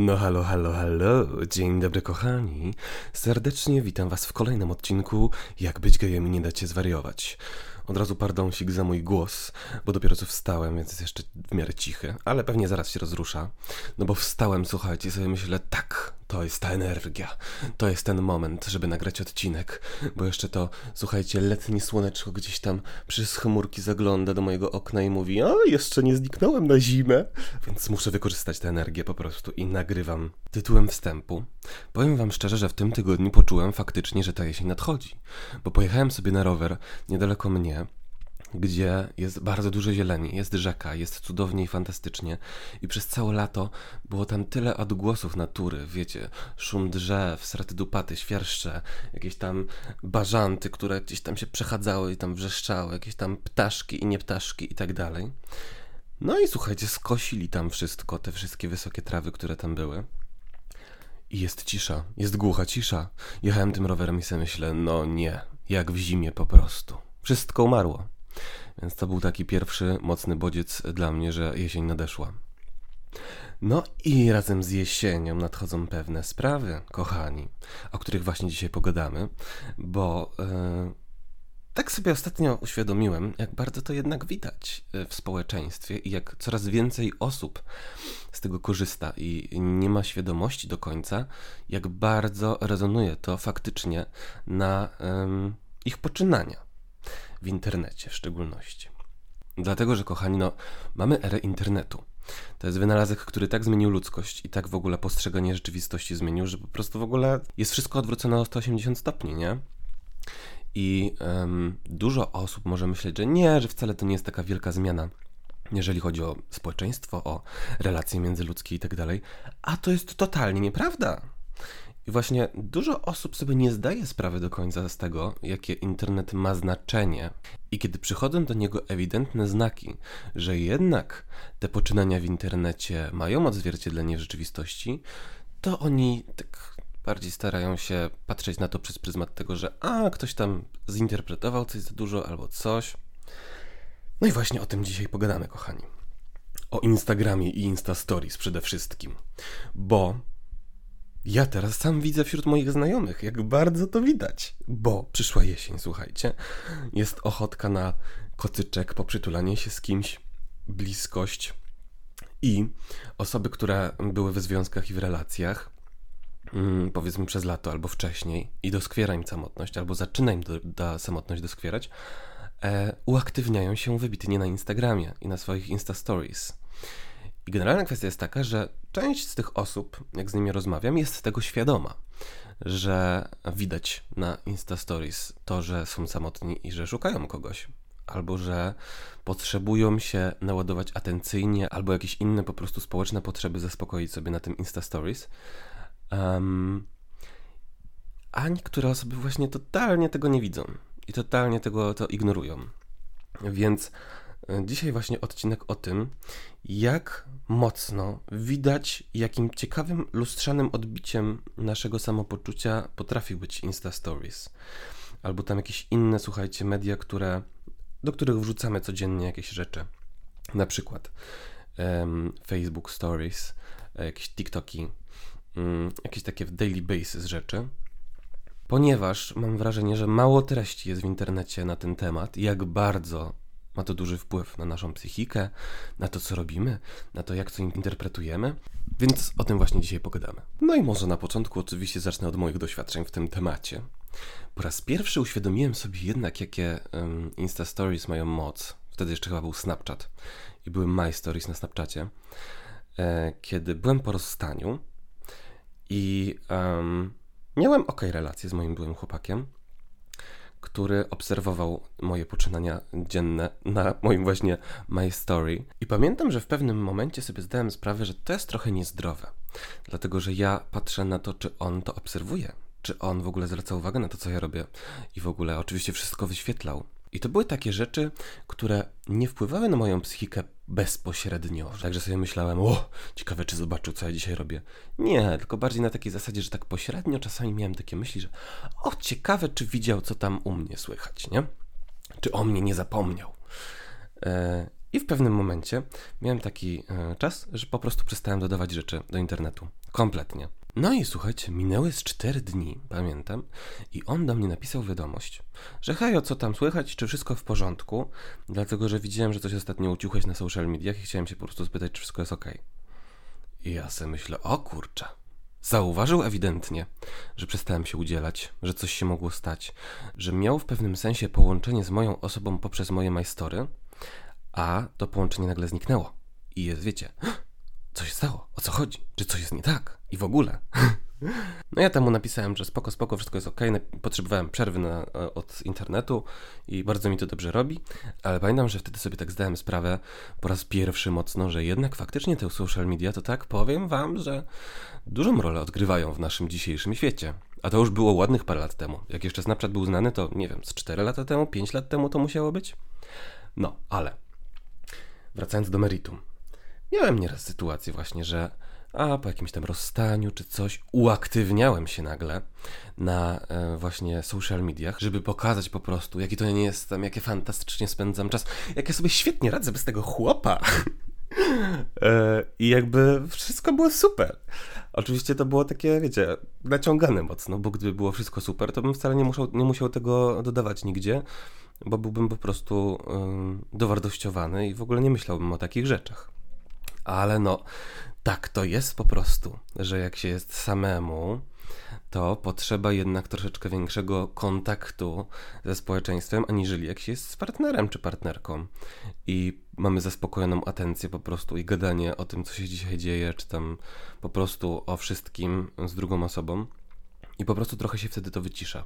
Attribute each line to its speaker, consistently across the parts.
Speaker 1: No halo, halo, halo, dzień dobry kochani. Serdecznie witam was w kolejnym odcinku Jak być gejem i nie dacie zwariować. Od razu pardonsik za mój głos, bo dopiero co wstałem, więc jest jeszcze w miarę cichy, ale pewnie zaraz się rozrusza. No bo wstałem, słuchajcie, sobie myślę, tak, to jest ta energia, to jest ten moment, żeby nagrać odcinek, bo jeszcze to, słuchajcie, letnie słoneczko gdzieś tam przez chmurki zagląda do mojego okna i mówi, a jeszcze nie zniknąłem na zimę, więc muszę wykorzystać tę energię po prostu i nagrywam tytułem wstępu. Powiem wam szczerze, że w tym tygodniu poczułem faktycznie, że ta jesień nadchodzi, bo pojechałem sobie na rower niedaleko mnie, gdzie jest bardzo dużo zieleni, jest rzeka, jest cudownie i fantastycznie. I przez całe lato było tam tyle odgłosów natury, wiecie, szum drzew, straty dupaty, świerszcze, jakieś tam bażanty, które gdzieś tam się przechadzały i tam wrzeszczały, jakieś tam ptaszki i nie ptaszki i tak dalej. No i słuchajcie, skosili tam wszystko, te wszystkie wysokie trawy, które tam były. I jest cisza, jest głucha cisza. Jechałem tym rowerem i sobie myślę, no nie, jak w zimie po prostu. Wszystko umarło. Więc to był taki pierwszy mocny bodziec dla mnie, że jesień nadeszła. No i razem z jesienią nadchodzą pewne sprawy, kochani, o których właśnie dzisiaj pogadamy, bo yy, tak sobie ostatnio uświadomiłem, jak bardzo to jednak widać e, w społeczeństwie i jak coraz więcej osób z tego korzysta i nie ma świadomości do końca, jak bardzo rezonuje to faktycznie na yy, ich poczynania w internecie w szczególności. Dlatego, że kochani, no, mamy erę internetu. To jest wynalazek, który tak zmienił ludzkość i tak w ogóle postrzeganie rzeczywistości zmienił, że po prostu w ogóle jest wszystko odwrócone o 180 stopni, nie? I um, dużo osób może myśleć, że nie, że wcale to nie jest taka wielka zmiana, jeżeli chodzi o społeczeństwo, o relacje międzyludzkie i tak dalej, a to jest totalnie nieprawda. I właśnie dużo osób sobie nie zdaje sprawy do końca z tego, jakie internet ma znaczenie. I kiedy przychodzą do niego ewidentne znaki, że jednak te poczynania w internecie mają odzwierciedlenie w rzeczywistości, to oni tak bardziej starają się patrzeć na to przez pryzmat tego, że a, ktoś tam zinterpretował coś za dużo albo coś. No i właśnie o tym dzisiaj pogadamy, kochani. O Instagramie i Insta Stories przede wszystkim. Bo ja teraz sam widzę wśród moich znajomych, jak bardzo to widać, bo przyszła jesień, słuchajcie. Jest ochotka na kotyczek, poprzytulanie się z kimś, bliskość i osoby, które były w związkach i w relacjach, mm, powiedzmy przez lato albo wcześniej i doskwiera im samotność, albo zaczyna im do, da samotność doskwierać, e, uaktywniają się wybitnie na Instagramie i na swoich Insta Stories. I generalna kwestia jest taka, że część z tych osób, jak z nimi rozmawiam, jest tego świadoma, że widać na Insta Stories to, że są samotni i że szukają kogoś, albo że potrzebują się naładować atencyjnie, albo jakieś inne po prostu społeczne potrzeby zaspokoić sobie na tym Insta Stories. Um, a niektóre osoby właśnie totalnie tego nie widzą i totalnie tego to ignorują. Więc dzisiaj właśnie odcinek o tym, jak mocno widać, jakim ciekawym, lustrzanym odbiciem naszego samopoczucia potrafi być Insta Stories. Albo tam jakieś inne, słuchajcie, media, które, do których wrzucamy codziennie jakieś rzeczy. Na przykład um, Facebook Stories, e, jakieś TikToki, um, jakieś takie daily basis rzeczy. Ponieważ mam wrażenie, że mało treści jest w internecie na ten temat, jak bardzo ma to duży wpływ na naszą psychikę, na to, co robimy, na to, jak co interpretujemy, więc o tym właśnie dzisiaj pogadamy. No i może na początku oczywiście zacznę od moich doświadczeń w tym temacie. Po raz pierwszy uświadomiłem sobie jednak, jakie um, Insta Stories mają moc. Wtedy jeszcze chyba był Snapchat i były My Stories na Snapchacie. E, kiedy byłem po rozstaniu i um, miałem ok relacje z moim byłym chłopakiem, który obserwował moje poczynania dzienne na moim właśnie My Story. I pamiętam, że w pewnym momencie sobie zdałem sprawę, że to jest trochę niezdrowe. Dlatego, że ja patrzę na to, czy on to obserwuje, czy on w ogóle zwraca uwagę na to, co ja robię i w ogóle oczywiście wszystko wyświetlał. I to były takie rzeczy, które nie wpływały na moją psychikę bezpośrednio. Także sobie myślałem, o, ciekawe, czy zobaczył, co ja dzisiaj robię. Nie, tylko bardziej na takiej zasadzie, że tak pośrednio czasami miałem takie myśli, że o, ciekawe, czy widział, co tam u mnie słychać, nie? Czy o mnie nie zapomniał. E, I w pewnym momencie miałem taki e, czas, że po prostu przestałem dodawać rzeczy do internetu. Kompletnie. No i słuchajcie, minęły z 4 dni, pamiętam, i on do mnie napisał wiadomość, że hej, o co tam słychać, czy wszystko w porządku, dlatego, że widziałem, że coś ostatnio uciuchłeś na social mediach i chciałem się po prostu spytać, czy wszystko jest ok. I ja sobie myślę, o kurczę, Zauważył ewidentnie, że przestałem się udzielać, że coś się mogło stać, że miał w pewnym sensie połączenie z moją osobą poprzez moje majstory, a to połączenie nagle zniknęło. I jest, wiecie, co się stało? O co chodzi? Czy coś jest nie tak? I w ogóle. No ja temu napisałem, że spoko, spoko, wszystko jest ok. Potrzebowałem przerwy na, e, od internetu i bardzo mi to dobrze robi, ale pamiętam, że wtedy sobie tak zdałem sprawę po raz pierwszy mocno, że jednak faktycznie te social media to tak powiem wam, że dużą rolę odgrywają w naszym dzisiejszym świecie. A to już było ładnych parę lat temu. Jak jeszcze Snapchat był znany, to nie wiem, z 4 lata temu, 5 lat temu to musiało być? No, ale wracając do meritum. Miałem nieraz sytuację właśnie, że a po jakimś tam rozstaniu czy coś uaktywniałem się nagle na e, właśnie social mediach, żeby pokazać po prostu, jaki to nie jestem, jakie fantastycznie spędzam czas, jak ja sobie świetnie radzę bez tego chłopa. e, I jakby wszystko było super. Oczywiście to było takie, wiecie, naciągane mocno, bo gdyby było wszystko super, to bym wcale nie musiał, nie musiał tego dodawać nigdzie, bo byłbym po prostu y, dowartościowany i w ogóle nie myślałbym o takich rzeczach. Ale no, tak to jest po prostu, że jak się jest samemu, to potrzeba jednak troszeczkę większego kontaktu ze społeczeństwem, aniżeli jak się jest z partnerem czy partnerką. I mamy zaspokojoną atencję po prostu i gadanie o tym, co się dzisiaj dzieje, czy tam po prostu o wszystkim z drugą osobą. I po prostu trochę się wtedy to wycisza.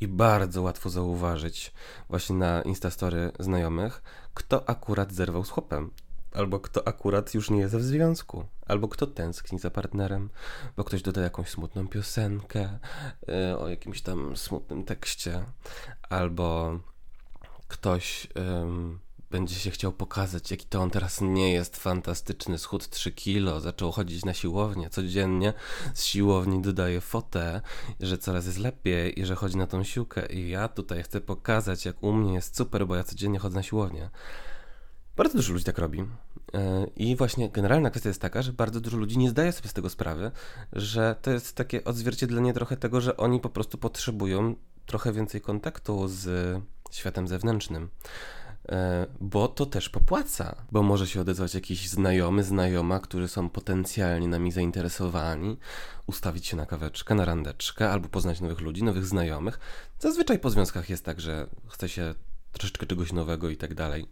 Speaker 1: I bardzo łatwo zauważyć właśnie na Instastory znajomych, kto akurat zerwał z chłopem albo kto akurat już nie jest w związku, albo kto tęskni za partnerem, bo ktoś doda jakąś smutną piosenkę yy, o jakimś tam smutnym tekście, albo ktoś będzie się chciał pokazać, jaki to on teraz nie jest fantastyczny, schód 3 kilo, zaczął chodzić na siłownię. Codziennie, z siłowni dodaje fotę, że coraz jest lepiej i że chodzi na tą siłkę. I ja tutaj chcę pokazać, jak u mnie jest super, bo ja codziennie chodzę na siłownię. Bardzo dużo ludzi tak robi. E, I właśnie generalna kwestia jest taka, że bardzo dużo ludzi nie zdaje sobie z tego sprawy, że to jest takie odzwierciedlenie trochę tego, że oni po prostu potrzebują trochę więcej kontaktu z światem zewnętrznym. E, bo to też popłaca, bo może się odezwać jakiś znajomy, znajoma, którzy są potencjalnie nami zainteresowani, ustawić się na kaweczkę, na randeczkę, albo poznać nowych ludzi, nowych znajomych. Zazwyczaj po związkach jest tak, że chce się troszeczkę czegoś nowego i tak dalej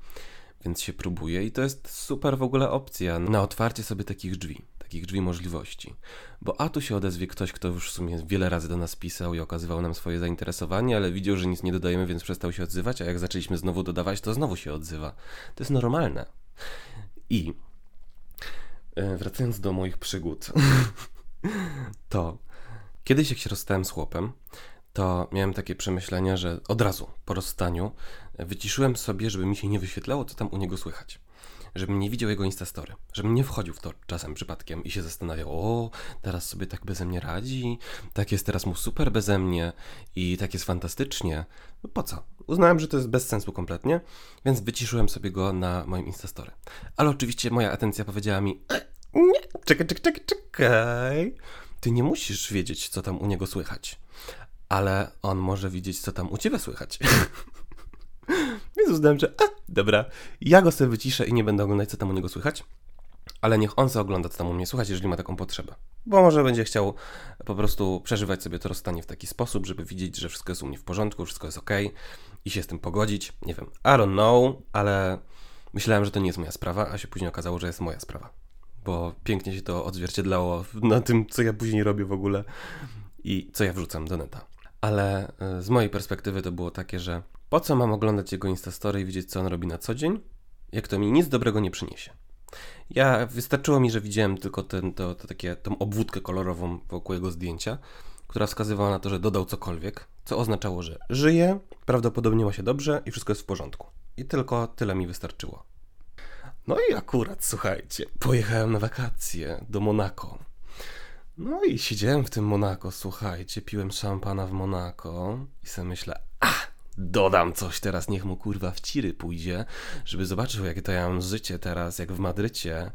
Speaker 1: więc się próbuje i to jest super w ogóle opcja na otwarcie sobie takich drzwi, takich drzwi możliwości. Bo a tu się odezwie ktoś, kto już w sumie wiele razy do nas pisał i okazywał nam swoje zainteresowanie, ale widział, że nic nie dodajemy, więc przestał się odzywać, a jak zaczęliśmy znowu dodawać, to znowu się odzywa. To jest normalne. I e, wracając do moich przygód, to kiedyś jak się rozstałem z chłopem, to miałem takie przemyślenia, że od razu po rozstaniu wyciszyłem sobie, żeby mi się nie wyświetlało, co tam u niego słychać. Żebym nie widział jego Instastory, żebym nie wchodził w to czasem przypadkiem i się zastanawiał, o, teraz sobie tak beze mnie radzi, tak jest teraz mu super beze mnie i tak jest fantastycznie. No po co? Uznałem, że to jest bez sensu kompletnie, więc wyciszyłem sobie go na moim Instastory. Ale oczywiście moja atencja powiedziała mi, e, nie, czekaj, czekaj, czekaj, czekaj. Ty nie musisz wiedzieć, co tam u niego słychać ale on może widzieć, co tam u ciebie słychać. Więc uznałem, że a, dobra, ja go sobie wyciszę i nie będę oglądać, co tam u niego słychać, ale niech on sobie ogląda, co tam u mnie słychać, jeżeli ma taką potrzebę. Bo może będzie chciał po prostu przeżywać sobie to rozstanie w taki sposób, żeby widzieć, że wszystko jest u mnie w porządku, wszystko jest ok i się z tym pogodzić. Nie wiem, I don't know, ale myślałem, że to nie jest moja sprawa, a się później okazało, że jest moja sprawa. Bo pięknie się to odzwierciedlało na tym, co ja później robię w ogóle i co ja wrzucam do neta ale e, z mojej perspektywy to było takie, że po co mam oglądać jego Instastory i widzieć, co on robi na co dzień, jak to mi nic dobrego nie przyniesie. Ja wystarczyło mi, że widziałem tylko ten, to, to takie, tą obwódkę kolorową wokół jego zdjęcia, która wskazywała na to, że dodał cokolwiek, co oznaczało, że żyje, prawdopodobnie ma się dobrze i wszystko jest w porządku. I tylko tyle mi wystarczyło. No i akurat, słuchajcie, pojechałem na wakacje do Monako. No i siedziałem w tym Monako, słuchajcie, piłem szampana w Monako i sobie myślę, a, dodam coś teraz, niech mu kurwa w ciry pójdzie, żeby zobaczył, jakie to ja mam życie teraz, jak w Madrycie.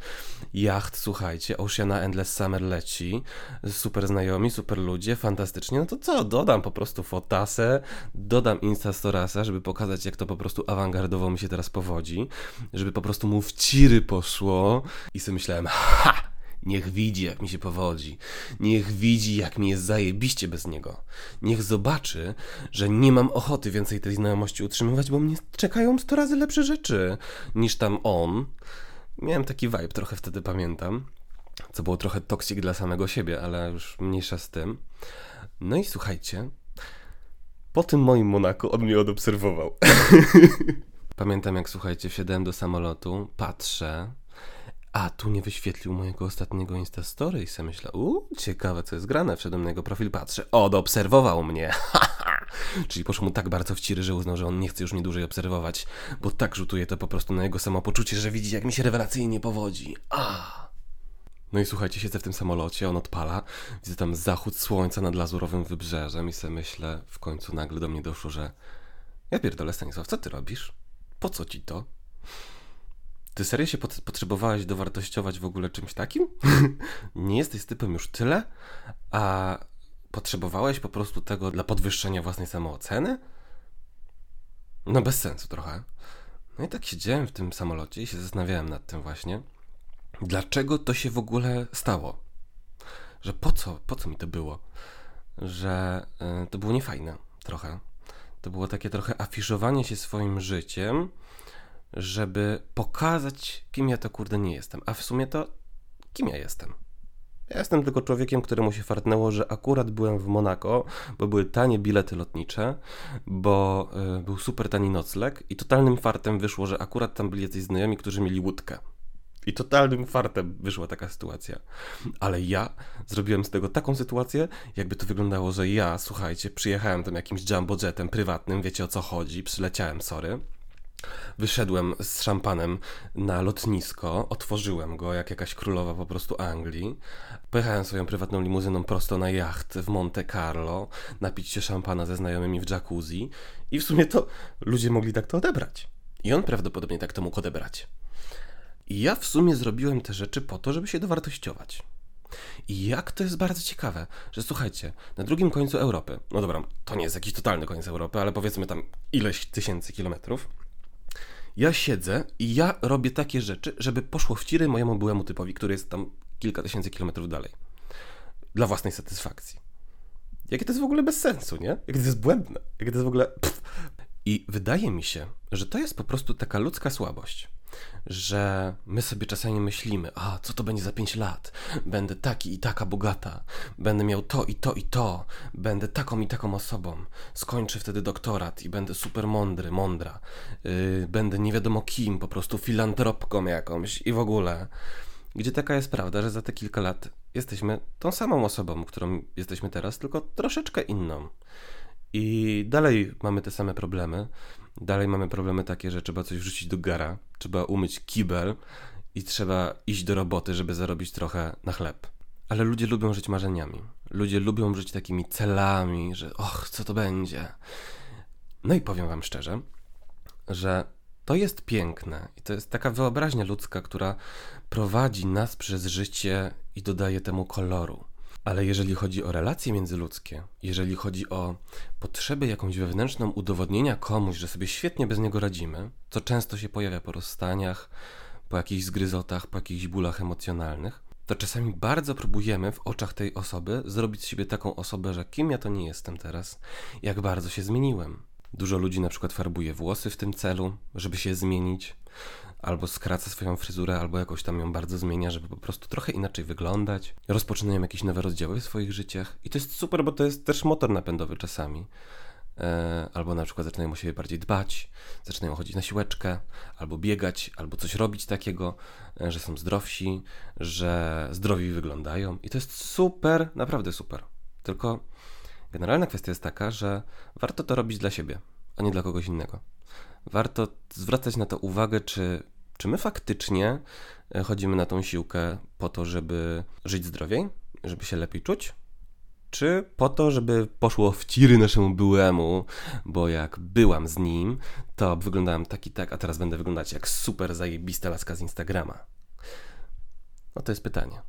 Speaker 1: Jacht, słuchajcie, Oceana Endless Summer leci, super znajomi, super ludzie, fantastycznie, no to co, dodam po prostu fotasę, dodam Instastorasa, żeby pokazać, jak to po prostu awangardowo mi się teraz powodzi, żeby po prostu mu w ciry poszło i sobie myślałem, ha! Niech widzi, jak mi się powodzi. Niech widzi, jak mi jest zajebiście bez niego. Niech zobaczy, że nie mam ochoty więcej tej znajomości utrzymywać, bo mnie czekają sto razy lepsze rzeczy niż tam on. Miałem taki vibe trochę wtedy, pamiętam. Co było trochę toksik dla samego siebie, ale już mniejsza z tym. No i słuchajcie, po tym moim Monako on mnie odobserwował. Pamiętam, jak słuchajcie, wsiadałem do samolotu, patrzę, a tu nie wyświetlił mojego ostatniego Instastory i sobie myślę, uuu, ciekawe co jest grane. Wszedłem na jego profil, patrzę, odobserwował mnie. Czyli poszło mu tak bardzo w ciry, że uznał, że on nie chce już mnie dłużej obserwować, bo tak rzutuje to po prostu na jego samopoczucie, że widzi, jak mi się rewelacyjnie powodzi. A. No i słuchajcie, siedzę w tym samolocie, on odpala, widzę tam zachód słońca nad lazurowym wybrzeżem i sobie myślę, w końcu nagle do mnie doszło, że ja pierdolę Stanisław, co ty robisz? Po co ci to? Ty serio się pot potrzebowałeś dowartościować w ogóle czymś takim? nie jesteś typem już tyle? A potrzebowałeś po prostu tego dla podwyższenia własnej samooceny? No bez sensu trochę. No i tak siedziałem w tym samolocie i się zastanawiałem nad tym właśnie. Dlaczego to się w ogóle stało? Że po co, po co mi to było? Że y, to było niefajne trochę. To było takie trochę afiszowanie się swoim życiem, żeby pokazać, kim ja to kurde nie jestem. A w sumie to, kim ja jestem? Ja jestem tylko człowiekiem, któremu się fartnęło, że akurat byłem w Monako, bo były tanie bilety lotnicze, bo y, był super tani nocleg i totalnym fartem wyszło, że akurat tam byli jacyś znajomi, którzy mieli łódkę. I totalnym fartem wyszła taka sytuacja. Ale ja zrobiłem z tego taką sytuację, jakby to wyglądało, że ja, słuchajcie, przyjechałem tam jakimś jumbo jetem prywatnym, wiecie o co chodzi, przyleciałem, sorry Wyszedłem z szampanem na lotnisko, otworzyłem go jak jakaś królowa po prostu Anglii. Pojechałem swoją prywatną limuzyną prosto na jacht w Monte Carlo, napić się szampana ze znajomymi w jacuzzi i w sumie to ludzie mogli tak to odebrać. I on prawdopodobnie tak to mógł odebrać. I ja w sumie zrobiłem te rzeczy po to, żeby się dowartościować. I jak to jest bardzo ciekawe, że słuchajcie, na drugim końcu Europy, no dobra, to nie jest jakiś totalny koniec Europy, ale powiedzmy tam ileś tysięcy kilometrów, ja siedzę i ja robię takie rzeczy, żeby poszło w ciry mojemu byłemu typowi, który jest tam kilka tysięcy kilometrów dalej. Dla własnej satysfakcji. Jakie to jest w ogóle bez sensu, nie? Jakie to jest błędne. Jakie to jest w ogóle... Pff. I wydaje mi się, że to jest po prostu taka ludzka słabość że my sobie czasami myślimy, a co to będzie za 5 lat? Będę taki i taka bogata, będę miał to i to i to, będę taką i taką osobą, skończę wtedy doktorat i będę super mądry, mądra, yy, będę nie wiadomo kim, po prostu filantropką jakąś i w ogóle. Gdzie taka jest prawda, że za te kilka lat jesteśmy tą samą osobą, którą jesteśmy teraz, tylko troszeczkę inną. I dalej mamy te same problemy. Dalej mamy problemy takie, że trzeba coś wrzucić do gara, trzeba umyć kibel i trzeba iść do roboty, żeby zarobić trochę na chleb. Ale ludzie lubią żyć marzeniami. Ludzie lubią żyć takimi celami, że och, co to będzie. No i powiem Wam szczerze, że to jest piękne i to jest taka wyobraźnia ludzka, która prowadzi nas przez życie i dodaje temu koloru. Ale jeżeli chodzi o relacje międzyludzkie, jeżeli chodzi o potrzebę jakąś wewnętrzną udowodnienia komuś, że sobie świetnie bez niego radzimy, co często się pojawia po rozstaniach, po jakichś zgryzotach, po jakichś bólach emocjonalnych, to czasami bardzo próbujemy w oczach tej osoby zrobić z siebie taką osobę, że kim ja to nie jestem teraz, jak bardzo się zmieniłem. Dużo ludzi na przykład farbuje włosy w tym celu, żeby się zmienić albo skraca swoją fryzurę, albo jakoś tam ją bardzo zmienia, żeby po prostu trochę inaczej wyglądać. Rozpoczynają jakieś nowe rozdziały w swoich życiach i to jest super, bo to jest też motor napędowy czasami. E, albo na przykład zaczynają o siebie bardziej dbać, zaczynają chodzić na siłeczkę, albo biegać, albo coś robić takiego, e, że są zdrowsi, że zdrowi wyglądają. I to jest super, naprawdę super. Tylko generalna kwestia jest taka, że warto to robić dla siebie, a nie dla kogoś innego warto zwracać na to uwagę, czy, czy my faktycznie e, chodzimy na tą siłkę po to, żeby żyć zdrowiej, żeby się lepiej czuć, czy po to, żeby poszło w ciry naszemu byłemu, bo jak byłam z nim, to wyglądałem tak i tak, a teraz będę wyglądać jak super zajebista laska z Instagrama? No to jest pytanie.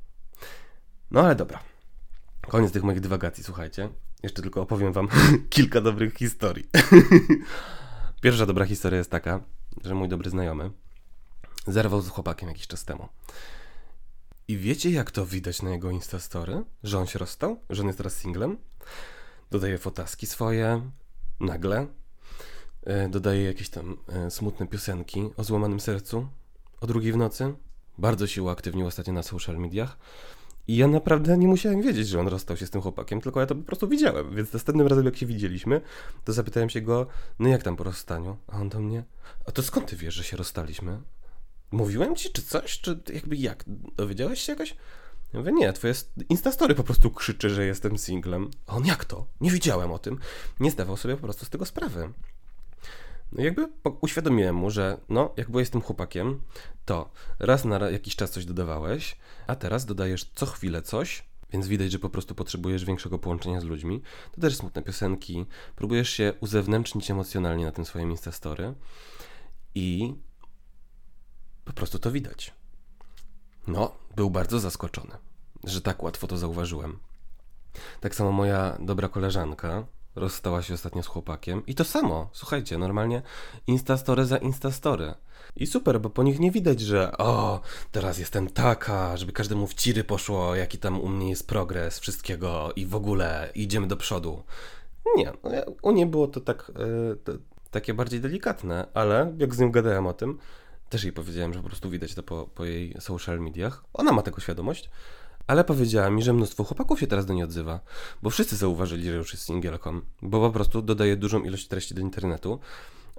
Speaker 1: No ale dobra. Koniec tych moich dywagacji, słuchajcie. Jeszcze tylko opowiem wam kilka dobrych historii. Pierwsza dobra historia jest taka, że mój dobry znajomy zerwał z chłopakiem jakiś czas temu. I wiecie, jak to widać na jego Instastory? Że on się rozstał? Że on jest teraz singlem? Dodaje fotaski swoje, nagle. E, dodaje jakieś tam e, smutne piosenki o złamanym sercu o drugiej w nocy. Bardzo się uaktywnił ostatnio na social mediach. I ja naprawdę nie musiałem wiedzieć, że on rozstał się z tym chłopakiem, tylko ja to po prostu widziałem. Więc następnym razem, jak się widzieliśmy, to zapytałem się go, no jak tam po rozstaniu? A on do mnie, a to skąd ty wiesz, że się rozstaliśmy? Mówiłem ci, czy coś? Czy jakby jak? Dowiedziałeś się jakoś? Ja mówię, nie, twoje Instastory po prostu krzyczy, że jestem singlem. A on, jak to? Nie widziałem o tym. Nie zdawał sobie po prostu z tego sprawy. No jakby uświadomiłem mu, że no, jak byłeś tym chłopakiem, to raz na jakiś czas coś dodawałeś, a teraz dodajesz co chwilę coś, więc widać, że po prostu potrzebujesz większego połączenia z ludźmi. Dodajesz smutne piosenki, próbujesz się uzewnętrznić emocjonalnie na tym swoim Instastory i po prostu to widać. No, był bardzo zaskoczony, że tak łatwo to zauważyłem. Tak samo moja dobra koleżanka rozstała się ostatnio z chłopakiem i to samo, słuchajcie, normalnie instastory za instastory. I super, bo po nich nie widać, że o, teraz jestem taka, żeby każdemu w ciry poszło, jaki tam u mnie jest progres wszystkiego i w ogóle idziemy do przodu. Nie, no u niej było to tak, yy, to, takie bardziej delikatne, ale jak z nią gadałem o tym, też jej powiedziałem, że po prostu widać to po, po jej social mediach. Ona ma tego świadomość, ale powiedziała mi, że mnóstwo chłopaków się teraz do niej odzywa, bo wszyscy zauważyli, że już jest singielką, bo po prostu dodaje dużą ilość treści do internetu,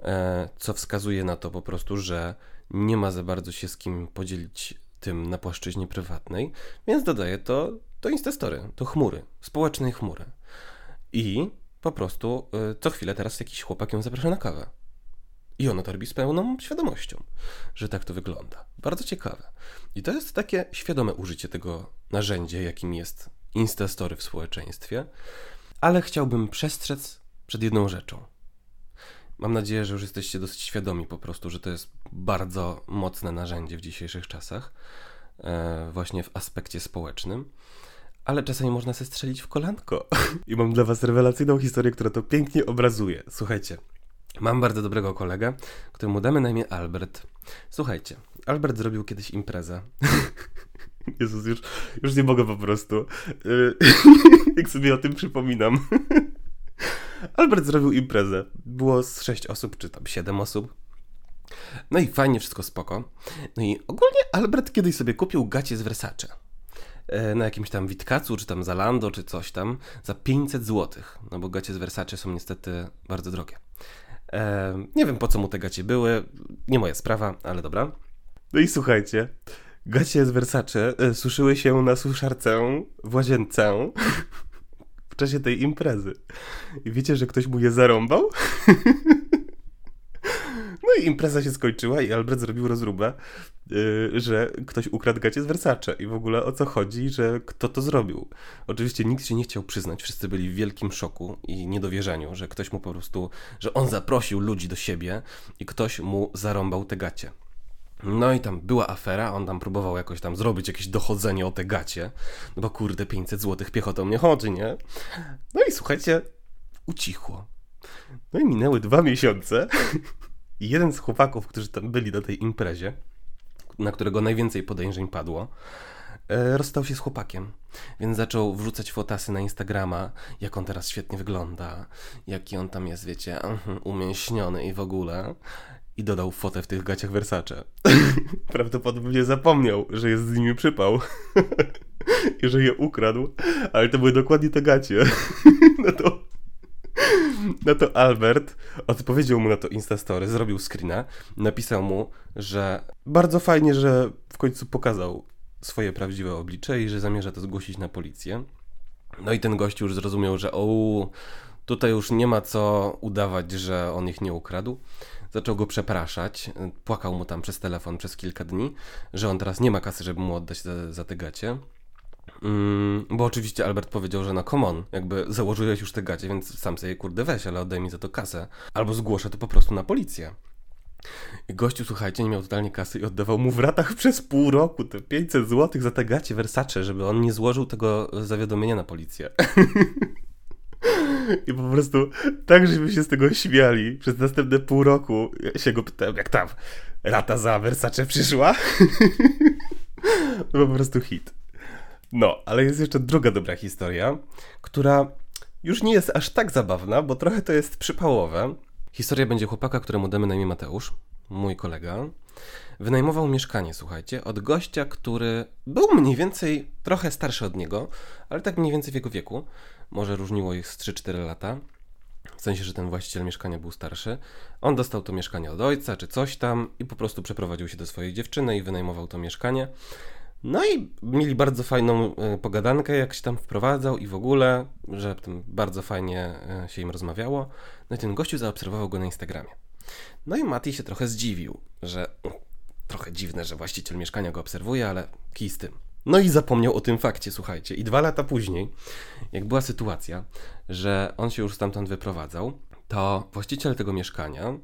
Speaker 1: e, co wskazuje na to po prostu, że nie ma za bardzo się z kim podzielić tym na płaszczyźnie prywatnej, więc dodaje to do Instastory, do chmury, społecznej chmury. I po prostu e, co chwilę teraz jakiś chłopak ją zaprasza na kawę. I ono to robi z pełną świadomością, że tak to wygląda. Bardzo ciekawe. I to jest takie świadome użycie tego narzędzia, jakim jest Instastory w społeczeństwie, ale chciałbym przestrzec przed jedną rzeczą. Mam nadzieję, że już jesteście dosyć świadomi po prostu, że to jest bardzo mocne narzędzie w dzisiejszych czasach, e, właśnie w aspekcie społecznym. Ale czasami można się strzelić w kolanko. I mam dla Was rewelacyjną historię, która to pięknie obrazuje. Słuchajcie, Mam bardzo dobrego kolegę, któremu damy na imię Albert. Słuchajcie, Albert zrobił kiedyś imprezę. Jezus, już, już nie mogę po prostu. Jak sobie o tym przypominam. Albert zrobił imprezę. Było z sześć osób, czy tam siedem osób. No i fajnie, wszystko spoko. No i ogólnie Albert kiedyś sobie kupił gacie z Versace. E, na jakimś tam Witkacu, czy tam Zalando, czy coś tam, za 500 zł. No bo gacie z Versace są niestety bardzo drogie. Nie wiem po co mu te gacie były, nie moja sprawa, ale dobra. No i słuchajcie, gacie z Versace e, suszyły się na suszarce w łazience w czasie tej imprezy. I wiecie, że ktoś mu je zarąbał? No i impreza się skończyła i Albert zrobił rozróbę, yy, że ktoś ukradł gacie z Versace i w ogóle o co chodzi, że kto to zrobił. Oczywiście nikt się nie chciał przyznać, wszyscy byli w wielkim szoku i niedowierzaniu, że ktoś mu po prostu, że on zaprosił ludzi do siebie i ktoś mu zarąbał te gacie. No i tam była afera, on tam próbował jakoś tam zrobić jakieś dochodzenie o te gacie, no bo kurde 500 złotych piechotą nie chodzi, nie? No i słuchajcie, ucichło. No i minęły dwa miesiące I jeden z chłopaków, którzy tam byli na tej imprezie, na którego najwięcej podejrzeń padło, e, rozstał się z chłopakiem. Więc zaczął wrzucać fotasy na Instagrama, jak on teraz świetnie wygląda, jaki on tam jest, wiecie, mhm, umięśniony i w ogóle. I dodał fotę w tych gaciach Versace. Prawdopodobnie zapomniał, że jest z nimi przypał. I że je ukradł, ale to były dokładnie te gacie. no to no to Albert odpowiedział mu na to Instastory, zrobił screena, napisał mu, że bardzo fajnie, że w końcu pokazał swoje prawdziwe oblicze i że zamierza to zgłosić na policję. No i ten gość już zrozumiał, że o, tutaj już nie ma co udawać, że on ich nie ukradł. Zaczął go przepraszać, płakał mu tam przez telefon przez kilka dni, że on teraz nie ma kasy, żeby mu oddać za, za te gacie. Mm, bo oczywiście Albert powiedział, że na come on, jakby założyłeś już te gacie, więc sam sobie kurde weź, ale oddaj mi za to kasę. Albo zgłoszę to po prostu na policję. I gościu, słuchajcie, nie miał totalnie kasy i oddawał mu w ratach przez pół roku te 500 zł za te gacie Versace, żeby on nie złożył tego zawiadomienia na policję. I po prostu tak, żeśmy się z tego śmiali. Przez następne pół roku ja się go pytałem, jak tam rata za Versace przyszła. po prostu hit. No, ale jest jeszcze druga dobra historia, która już nie jest aż tak zabawna, bo trochę to jest przypałowe. Historia będzie chłopaka, któremu damy na imię Mateusz, mój kolega. Wynajmował mieszkanie, słuchajcie, od gościa, który był mniej więcej trochę starszy od niego, ale tak mniej więcej w jego wieku. Może różniło ich z 3-4 lata. W sensie, że ten właściciel mieszkania był starszy. On dostał to mieszkanie od ojca czy coś tam i po prostu przeprowadził się do swojej dziewczyny i wynajmował to mieszkanie. No i mieli bardzo fajną e, pogadankę, jak się tam wprowadzał i w ogóle, że bardzo fajnie e, się im rozmawiało. No i ten gościu zaobserwował go na Instagramie. No i Mati się trochę zdziwił, że trochę dziwne, że właściciel mieszkania go obserwuje, ale kij z tym. No i zapomniał o tym fakcie, słuchajcie. I dwa lata później, jak była sytuacja, że on się już stamtąd wyprowadzał, to właściciel tego mieszkania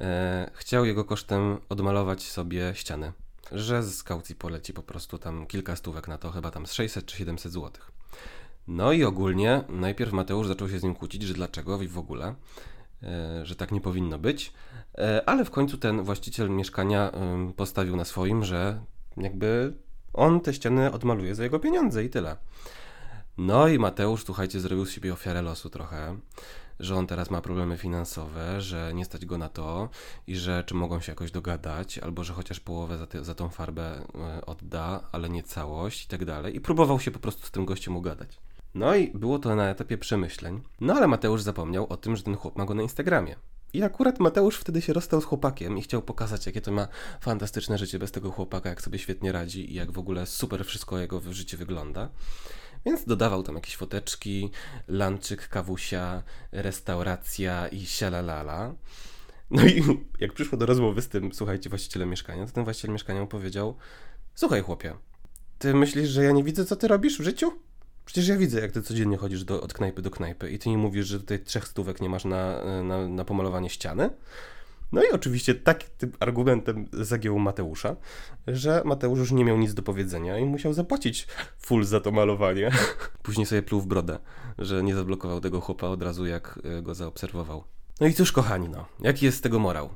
Speaker 1: e, chciał jego kosztem odmalować sobie ścianę że z kaucji poleci po prostu tam kilka stówek na to, chyba tam z 600 czy 700 zł. No i ogólnie najpierw Mateusz zaczął się z nim kłócić, że dlaczego i w ogóle, e, że tak nie powinno być, e, ale w końcu ten właściciel mieszkania postawił na swoim, że jakby on te ściany odmaluje za jego pieniądze i tyle. No i Mateusz, słuchajcie, zrobił z siebie ofiarę losu trochę że on teraz ma problemy finansowe, że nie stać go na to i że czy mogą się jakoś dogadać, albo że chociaż połowę za, te, za tą farbę e, odda, ale nie całość i tak dalej. I próbował się po prostu z tym gościem ugadać. No i było to na etapie przemyśleń. No ale Mateusz zapomniał o tym, że ten chłop ma go na Instagramie. I akurat Mateusz wtedy się rozstał z chłopakiem i chciał pokazać, jakie to ma fantastyczne życie bez tego chłopaka, jak sobie świetnie radzi i jak w ogóle super wszystko jego życie wygląda. Więc dodawał tam jakieś foteczki, lanczyk, kawusia, restauracja i sialalala. No i jak przyszło do rozmowy z tym, słuchajcie, właścicielem mieszkania, to ten właściciel mieszkania mu powiedział: Słuchaj, chłopie, ty myślisz, że ja nie widzę, co ty robisz w życiu? Przecież ja widzę, jak ty codziennie chodzisz do, od knajpy do knajpy i ty nie mówisz, że tutaj trzech stówek nie masz na, na, na pomalowanie ściany. No i oczywiście takim argumentem zagiął Mateusza, że Mateusz już nie miał nic do powiedzenia i musiał zapłacić full za to malowanie. Później sobie pluł w brodę, że nie zablokował tego chłopa od razu, jak e, go zaobserwował. No i cóż, kochani, no, jaki jest z tego morał?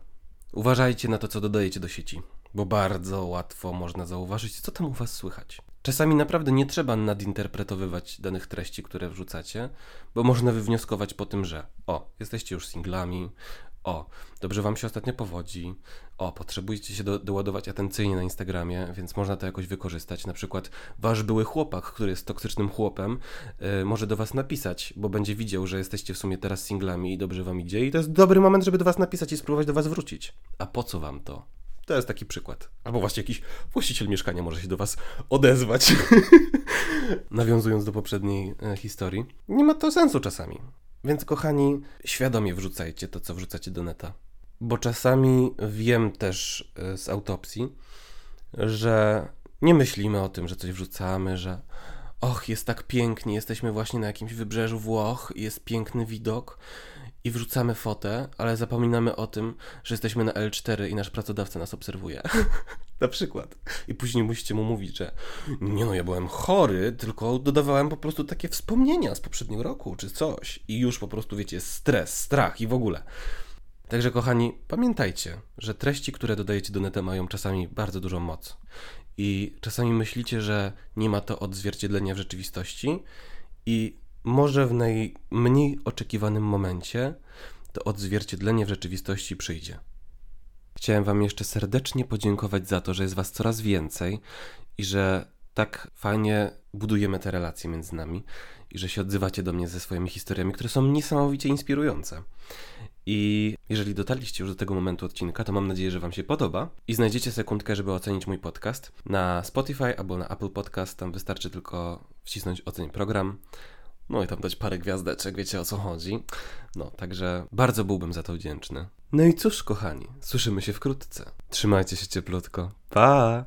Speaker 1: Uważajcie na to, co dodajecie do sieci, bo bardzo łatwo można zauważyć, co tam u was słychać. Czasami naprawdę nie trzeba nadinterpretowywać danych treści, które wrzucacie, bo można wywnioskować po tym, że o, jesteście już singlami, o, dobrze wam się ostatnio powodzi, o, potrzebujecie się do, doładować atencyjnie na Instagramie, więc można to jakoś wykorzystać. Na przykład wasz były chłopak, który jest toksycznym chłopem, yy, może do was napisać, bo będzie widział, że jesteście w sumie teraz singlami i dobrze wam idzie i to jest dobry moment, żeby do was napisać i spróbować do was wrócić. A po co wam to? To jest taki przykład. Albo właśnie jakiś właściciel mieszkania może się do Was odezwać. Nawiązując do poprzedniej e, historii. Nie ma to sensu czasami. Więc kochani, świadomie wrzucajcie to, co wrzucacie do neta. Bo czasami wiem też e, z autopsji, że nie myślimy o tym, że coś wrzucamy, że och, jest tak pięknie, jesteśmy właśnie na jakimś wybrzeżu Włoch, jest piękny widok i wrzucamy fotę, ale zapominamy o tym, że jesteśmy na L4 i nasz pracodawca nas obserwuje. na przykład. I później musicie mu mówić, że nie no, ja byłem chory, tylko dodawałem po prostu takie wspomnienia z poprzedniego roku czy coś. I już po prostu, wiecie, stres, strach i w ogóle. Także kochani, pamiętajcie, że treści, które dodajecie do neta mają czasami bardzo dużą moc. I czasami myślicie, że nie ma to odzwierciedlenia w rzeczywistości i może w najmniej oczekiwanym momencie to odzwierciedlenie w rzeczywistości przyjdzie. Chciałem Wam jeszcze serdecznie podziękować za to, że jest Was coraz więcej i że tak fajnie budujemy te relacje między nami i że się odzywacie do mnie ze swoimi historiami, które są niesamowicie inspirujące. I jeżeli dotarliście już do tego momentu odcinka, to mam nadzieję, że Wam się podoba i znajdziecie sekundkę, żeby ocenić mój podcast na Spotify albo na Apple Podcast. Tam wystarczy tylko wcisnąć oceń program. No i tam dać parę gwiazdeczek, wiecie o co chodzi. No, także bardzo byłbym za to wdzięczny. No i cóż, kochani, słyszymy się wkrótce. Trzymajcie się cieplutko. Pa!